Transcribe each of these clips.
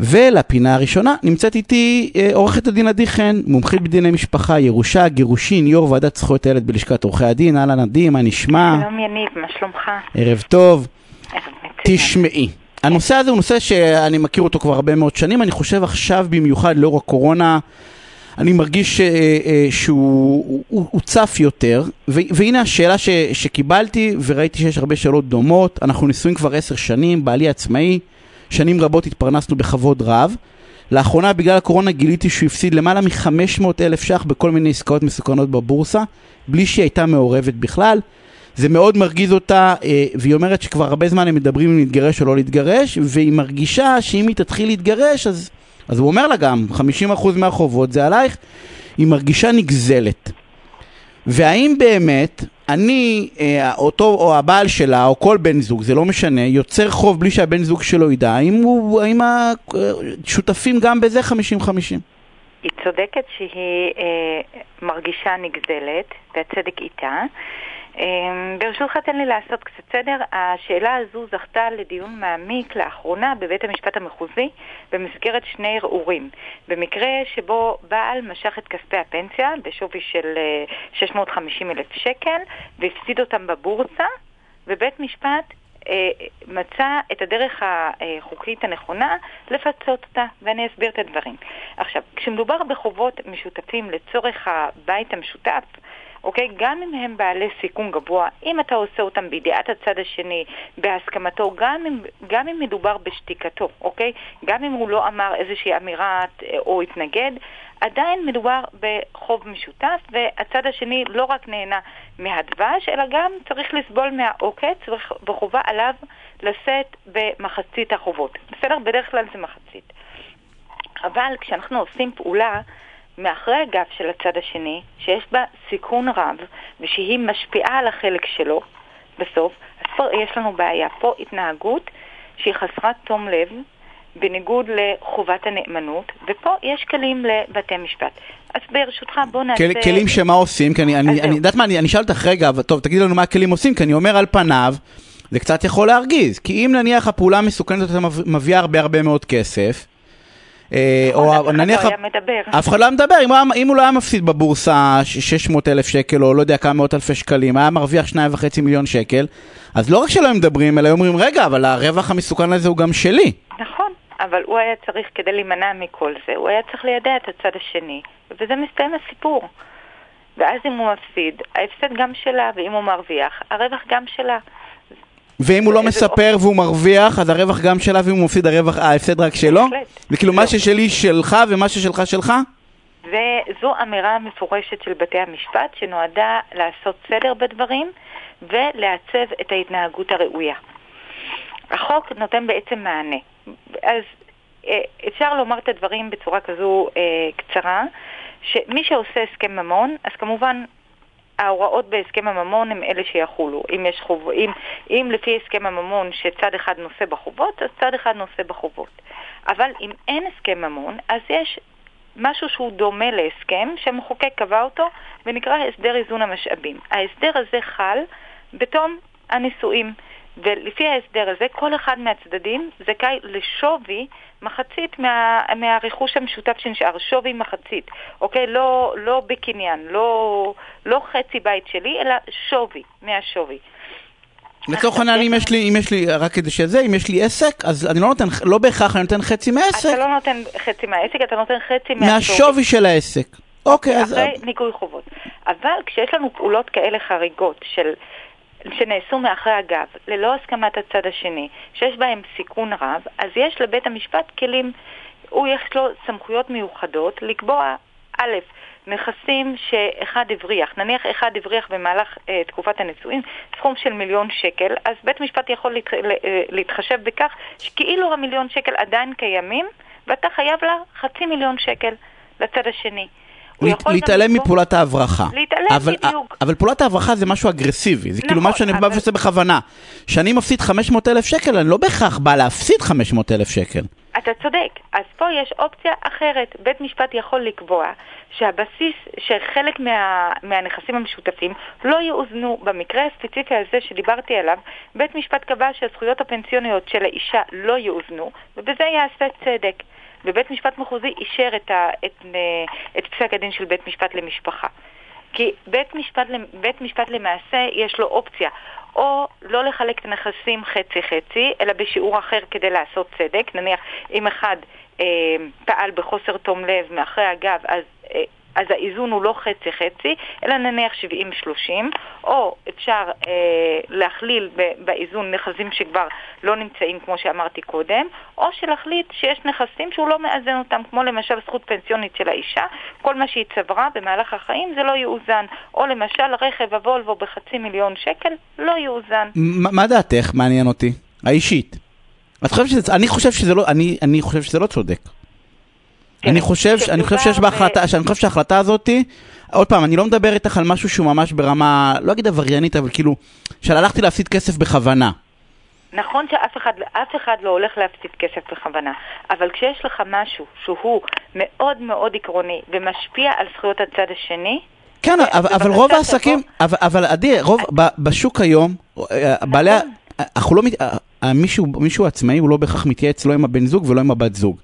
ולפינה הראשונה נמצאת איתי אה, עורכת הדין עדי חן, מומחית בדיני משפחה, ירושה, גירושין, יו"ר ועדת זכויות הילד בלשכת עורכי הדין. אהלן עדי, מה נשמע? שלום יניב, מה שלומך? ערב טוב. תשמעי, הנושא הזה הוא נושא שאני מכיר אותו כבר הרבה מאוד שנים, אני חושב עכשיו במיוחד לאור הקורונה, אני מרגיש אה, אה, שהוא הוא, הוא צף יותר, והנה השאלה ש, שקיבלתי וראיתי שיש הרבה שאלות דומות, אנחנו נשואים כבר עשר שנים, בעלי עצמאי, שנים רבות התפרנסנו בכבוד רב. לאחרונה בגלל הקורונה גיליתי שהוא הפסיד למעלה מ-500 אלף ש"ח בכל מיני עסקאות מסוכנות בבורסה, בלי שהיא הייתה מעורבת בכלל. זה מאוד מרגיז אותה, אה, והיא אומרת שכבר הרבה זמן הם מדברים אם להתגרש או לא להתגרש, והיא מרגישה שאם היא תתחיל להתגרש, אז, אז הוא אומר לה גם, 50% מהחובות זה עלייך, היא מרגישה נגזלת. והאם באמת אני, אה, אותו או הבעל שלה, או כל בן זוג, זה לא משנה, יוצר חוב בלי שהבן זוג שלו ידע, האם, הוא, האם השותפים גם בזה 50-50? היא צודקת שהיא אה, מרגישה נגזלת, והצדק איתה. אה, ברשותך תן לי לעשות קצת סדר. השאלה הזו זכתה לדיון מעמיק לאחרונה בבית המשפט המחוזי במסגרת שני ערעורים. במקרה שבו בעל משך את כספי הפנסיה בשווי של אה, 650 אלף שקל והפסיד אותם בבורסה, ובית משפט אה, מצא את הדרך החוקית הנכונה לפצות אותה, ואני אסביר את הדברים. עכשיו, כשמדובר בחובות משותפים לצורך הבית המשותף, אוקיי? גם אם הם בעלי סיכון גבוה, אם אתה עושה אותם בידיעת הצד השני, בהסכמתו, גם אם, גם אם מדובר בשתיקתו, אוקיי? גם אם הוא לא אמר איזושהי אמירה או התנגד, עדיין מדובר בחוב משותף, והצד השני לא רק נהנה מהדבש, אלא גם צריך לסבול מהעוקץ, וחובה עליו לשאת במחצית החובות. בסדר? בדרך כלל זה מחצית. אבל כשאנחנו עושים פעולה מאחרי הגב של הצד השני, שיש בה סיכון רב, ושהיא משפיעה על החלק שלו, בסוף, אז פה יש לנו בעיה. פה התנהגות שהיא חסרת תום לב, בניגוד לחובת הנאמנות, ופה יש כלים לבתי משפט. אז ברשותך בוא נעשה... כל, כלים שמה עושים? כי אני, אני, אני יודעת מה, אני, אני אשאל אותך רגע, טוב, תגידי לנו מה הכלים עושים, כי אני אומר על פניו, זה קצת יכול להרגיז. כי אם נניח הפעולה המסוכנת הזאת מביאה הרבה הרבה מאוד כסף, או נניח... לא אף אחד לא היה מדבר, אם, הוא לא היה מפסיד בבורסה 600 אלף שקל, או לא יודע כמה מאות אלפי שקלים, היה מרוויח 2.5 מיליון שקל, אז לא רק שלא הם מדברים, אלא אומרים, רגע, אבל הרווח המסוכן הזה הוא גם שלי. נכון, אבל הוא היה צריך, כדי להימנע מכל זה, הוא היה צריך לידע את הצד השני, ובזה מסתיים הסיפור. ואז אם הוא מפסיד, ההפסד גם שלה, ואם הוא מרוויח, הרווח גם שלה. ואם הוא לא מספר והוא מרוויח, אז הרווח גם שלה, ואם הוא מפסיד הרווח, אה, ההפסד רק שלו? וכאילו מה ששלי שלך ומה ששלך שלך? וזו אמירה מפורשת של בתי המשפט שנועדה לעשות סדר בדברים ולעצב את ההתנהגות הראויה. החוק נותן בעצם מענה. אז אה, אפשר לומר את הדברים בצורה כזו אה, קצרה, שמי שעושה הסכם ממון, אז כמובן ההוראות בהסכם הממון הם אלה שיחולו. אם, יש חוב, אם, אם לפי הסכם הממון שצד אחד נושא בחובות, אז צד אחד נושא בחובות. אבל אם אין הסכם ממון, אז יש משהו שהוא דומה להסכם, שהמחוקק קבע אותו, ונקרא הסדר איזון המשאבים. ההסדר הזה חל בתום הנישואים. ולפי ההסדר הזה, כל אחד מהצדדים זכאי לשווי מחצית מה, מהרכוש המשותף שנשאר, שווי מחצית, אוקיי? לא, לא בקניין, לא, לא חצי בית שלי, אלא שווי, מהשווי. לצורך העניין, אם יש לי, אם יש לי, רק כדי שזה, אם יש לי עסק, אז אני לא נותן, לא בהכרח אני נותן חצי מהעסק. אתה לא נותן חצי מהעסק, אתה נותן חצי מהשווי. של העסק. אוקיי, אז... אחרי ניכוי חובות. אבל כשיש לנו פעולות כאלה חריגות של שנעשו מאחרי הגב, ללא הסכמת הצד השני, שיש בהם סיכון רב, אז יש לבית המשפט כלים, הוא יש לו סמכויות מיוחדות לקבוע, א', נכסים שאחד הבריח, נניח אחד הבריח במהלך אה, תקופת הנישואין סכום של מיליון שקל, אז בית משפט יכול להת, אה, להתחשב בכך שכאילו המיליון שקל עדיין קיימים ואתה חייב לה חצי מיליון שקל לצד השני. גם להתעלם מפעולת ההברחה. להתעלם, אבל, בדיוק. אבל פעולת ההברחה זה משהו אגרסיבי, זה כאילו נכון, משהו שאני אבל- בא ועושה בכוונה. כשאני מפסיד 500 אלף שקל, אני לא בהכרח בא להפסיד 500 אלף שקל. אתה צודק. אז פה יש אופציה אחרת. בית משפט יכול לקבוע שהבסיס, שחלק מה, מהנכסים המשותפים לא יאוזנו. במקרה הספציפי הזה שדיברתי עליו, בית משפט קבע שהזכויות הפנסיוניות של האישה לא יאוזנו, ובזה יעשה צדק. ובית משפט מחוזי אישר את, ה, את, את פסק הדין של בית משפט למשפחה. כי בית משפט, בית משפט למעשה יש לו אופציה או לא לחלק את הנכסים חצי-חצי, אלא בשיעור אחר כדי לעשות צדק. נניח אם אחד אה, פעל בחוסר תום לב מאחרי הגב, אז... אה, אז האיזון הוא לא חצי-חצי, אלא נניח 70-30, או אפשר אה, להכליל באיזון נכסים שכבר לא נמצאים, כמו שאמרתי קודם, או שלהחליט שיש נכסים שהוא לא מאזן אותם, כמו למשל זכות פנסיונית של האישה, כל מה שהיא צברה במהלך החיים זה לא יאוזן, או למשל רכב הוולבו בחצי מיליון שקל לא יאוזן. מה מה דעתך? מעניין אותי. האישית. את חושבת שזה, אני חושב שזה לא, אני, אני חושב שזה לא צודק. כן, אני חושב, אני חושב שיש בהחלטה, שאני חושב שההחלטה הזאתי, עוד פעם, אני לא מדבר איתך על משהו שהוא ממש ברמה, לא אגיד עבריינית, אבל כאילו, של הלכתי להפסיד כסף בכוונה. נכון שאף אחד, אף אחד לא הולך להפסיד כסף בכוונה, אבל כשיש לך משהו שהוא מאוד מאוד עקרוני ומשפיע על זכויות הצד השני, כן, אבל, אבל רוב. העסקים, אבל, אבל עדי, רוב, בשוק היום, אה, בעלי, ה- אנחנו לא, מישהו, מישהו עצמאי הוא לא בהכרח מתייעץ לא עם הבן זוג ולא עם הבת זוג.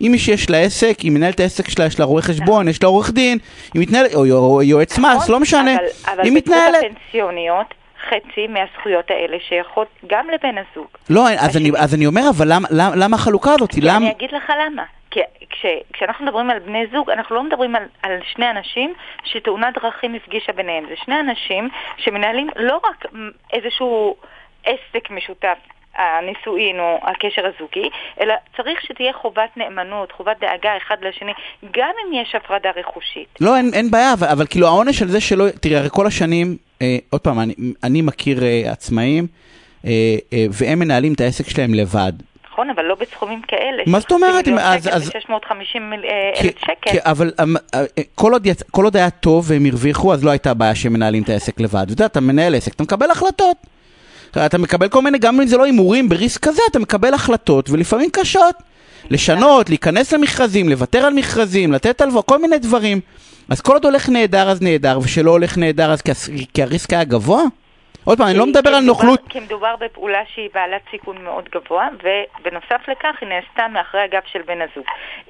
אם מישהי יש לה עסק, היא מנהלת העסק שלה, יש לה רואה חשבון, יש לה עורך דין, היא מתנהלת, או, או יועץ מס, נכון, לא משנה, אבל, אבל היא מתנהלת. הפנסיוניות, חצי מהזכויות האלה שייכות גם לבן הזוג. לא, אז אני, אז אני אומר, אבל למה, למה, למה החלוקה הזאת? כי למה? אני אגיד לך למה. כי כש, כשאנחנו מדברים על בני זוג, אנחנו לא מדברים על, על שני אנשים שתאונת דרכים הפגישה ביניהם. זה שני אנשים שמנהלים לא רק איזשהו עסק משותף. הנישואין או הקשר הזוגי, אלא צריך שתהיה חובת נאמנות, חובת דאגה אחד לשני, גם אם יש הפרדה רכושית. לא, אין, אין בעיה, אבל, אבל כאילו העונש על זה שלא, תראי, הרי כל השנים, אה, עוד פעם, אני, אני מכיר אה, עצמאים, אה, אה, והם מנהלים את העסק שלהם לבד. נכון, אבל לא בסכומים כאלה. מה זאת אומרת? אז- אז- ו-650 כי- אלף שקל. אבל אמ, אה, כל עוד, יצ... כל עוד היה טוב והם הרוויחו, אז לא הייתה בעיה שהם מנהלים את העסק לבד. אתה יודע, אתה מנהל עסק, אתה מקבל החלטות. אתה מקבל כל מיני, גם אם זה לא הימורים בריסק כזה, אתה מקבל החלטות, ולפעמים קשות. לשנות, להיכנס למכרזים, לוותר על מכרזים, לתת הלוואה, כל מיני דברים. אז כל עוד הולך נהדר אז נהדר, ושלא הולך נהדר אז כי כי הריסק היה גבוה? עוד פעם, אני לא מדבר על נוכלות. כי מדובר בפעולה שהיא בעלת סיכון מאוד גבוה, ובנוסף לכך היא נעשתה מאחורי הגב של בן הזוג.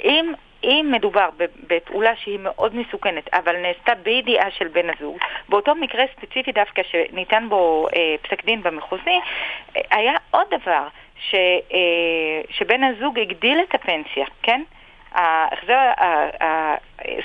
אם... אם מדובר בפעולה שהיא מאוד מסוכנת, אבל נעשתה בידיעה של בן הזוג, באותו מקרה ספציפי דווקא שניתן בו אה, פסק דין במחוזי, אה, היה עוד דבר, ש, אה, שבן הזוג הגדיל את הפנסיה, כן? ההחזר,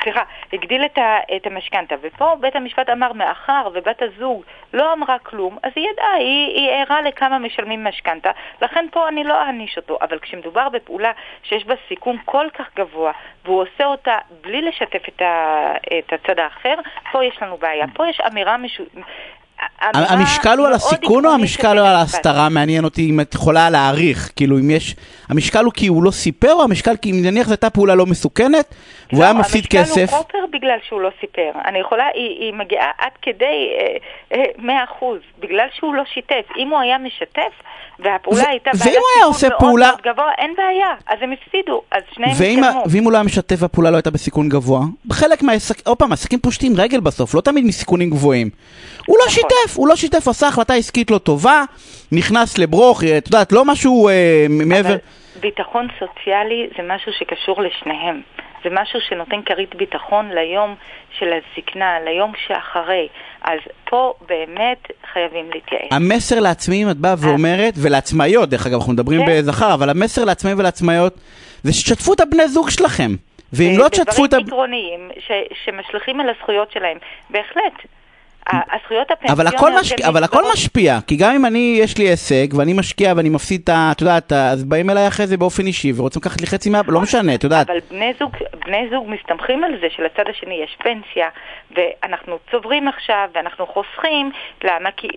סליחה, הגדיל את, את המשכנתה, ופה בית המשפט אמר, מאחר ובת הזוג לא אמרה כלום, אז היא ידעה, היא, היא ערה לכמה משלמים משכנתה, לכן פה אני לא אעניש אותו. אבל כשמדובר בפעולה שיש בה סיכון כל כך גבוה, והוא עושה אותה בלי לשתף את, ה, את הצד האחר, פה יש לנו בעיה. פה יש אמירה משו... המשקל הוא על הסיכון או המשקל הוא על? ההסתרה? מעניין אותי אם את יכולה להעריך. כאילו אם יש... המשקל הוא כי הוא לא סיפר, או המשקל כי אם נניח זו הייתה פעולה לא מסוכנת, והוא היה מפסיד המשקל כסף. הוא פרופר בגלל שהוא לא סיפר. אני יכולה, היא, מגיעה עד כדי אה, אה, 100%, בגלל שהוא לא שיתף. אם הוא היה משתף, והפעולה הייתה בעלת סיכון מאוד מאוד גבוה, אין בעיה. אז הם הפסידו, אז שניהם ישלמו. ואם הוא לא היה משתף והפעולה לא הייתה בסיכון גבוה, חלק מהעסקים, עוד פעם, עסקים פושטים רגל בסוף, לא תמיד מסיכונים גבוהים. הוא לא נכון. שיתף, הוא לא שיתף, עשה החלטה עסקית לא טובה, נכנס לברוך, אה, את יודעת, לא משהו אה, מעבר... אבל ביטחון סוציאלי זה משהו שקשור לשניהם. זה משהו שנותן כרית ביטחון ליום של הזקנה, ליום שאחרי. אז פה באמת חייבים להתייעץ. המסר לעצמאים, את באה ואומרת, ולעצמאיות, דרך אגב, אנחנו מדברים כן. בזכר, אבל המסר לעצמאים ולעצמאיות, זה שתשתפו את הבני זוג שלכם. ואם לא תשתפו את... בדברים הב- עקרוניים ש- שמשליכים על הזכויות שלהם. בהחלט. הזכויות אבל הפנסיוניות... הכל, משפיע, הן אבל הכל משפיע, כי גם אם אני, יש לי עסק, ואני משקיע ואני מפסיד את ה... את יודעת, אז באים אליי אחרי זה באופן אישי, ורוצים לקחת לי חצי מה... לא משנה, את יודעת. אבל בני זוג, בני זוג מסתמכים על זה שלצד השני יש פנסיה, ואנחנו צוברים עכשיו, ואנחנו חוסכים, למה? כי,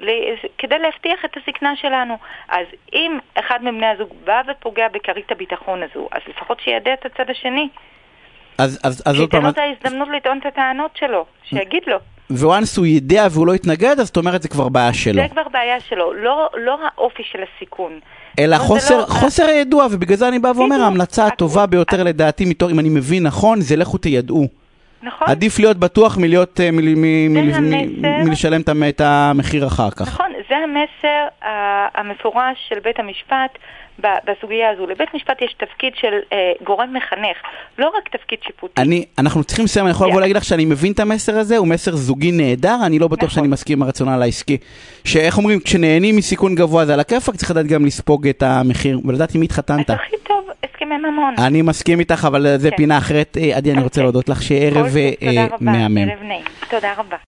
כדי להבטיח את הזקנה שלנו. אז אם אחד מבני הזוג בא ופוגע בכרית הביטחון הזו, אז לפחות שידע את הצד השני. אז, אז, אז עוד שייתן פעם, לו את ההזדמנות לטעון את הטענות שלו, שיגיד לו. וואנס הוא ידע והוא לא יתנגד, אז זאת אומרת זה כבר בעיה שלו. זה כבר בעיה שלו, לא, לא האופי של הסיכון. אלא חוסר, לא- חוסר הידוע, ובגלל זה אני בא ואומר. ההמלצה הטובה ביותר לדעתי, מתור, אם אני מבין נכון, זה לכו תיידעו. נכון? עדיף להיות בטוח מלהיות, אה, מ- מ- מ- המסר. מלשלם את המ- את המחיר אחר כך. נכון, זה המסר המפורש של בית המשפט בסוגיה הזו. לבית משפט יש תפקיד של אה, גורם מחנך, לא רק תפקיד שיפוטי. אני, אנחנו צריכים לסיים, אני יכול לבוא יאללה. להגיד לך שאני מבין את המסר הזה, הוא מסר זוגי נהדר, אני לא בטוח נכון. שאני מסכים עם הרציונל העסקי. שאיך אומרים, כשנהנים מסיכון גבוה זה על הכיפאק, צריך לדעת גם לספוג את המחיר, ולדעת עם מי התחתנת. הכי טוב, הסכמי ממון. אני מסכים איתך, אבל זה כן. פינה אחרת. אה, עדי, אני רוצה אוקיי. להודות לך שערב אה, מהמם. נעים. תודה רבה.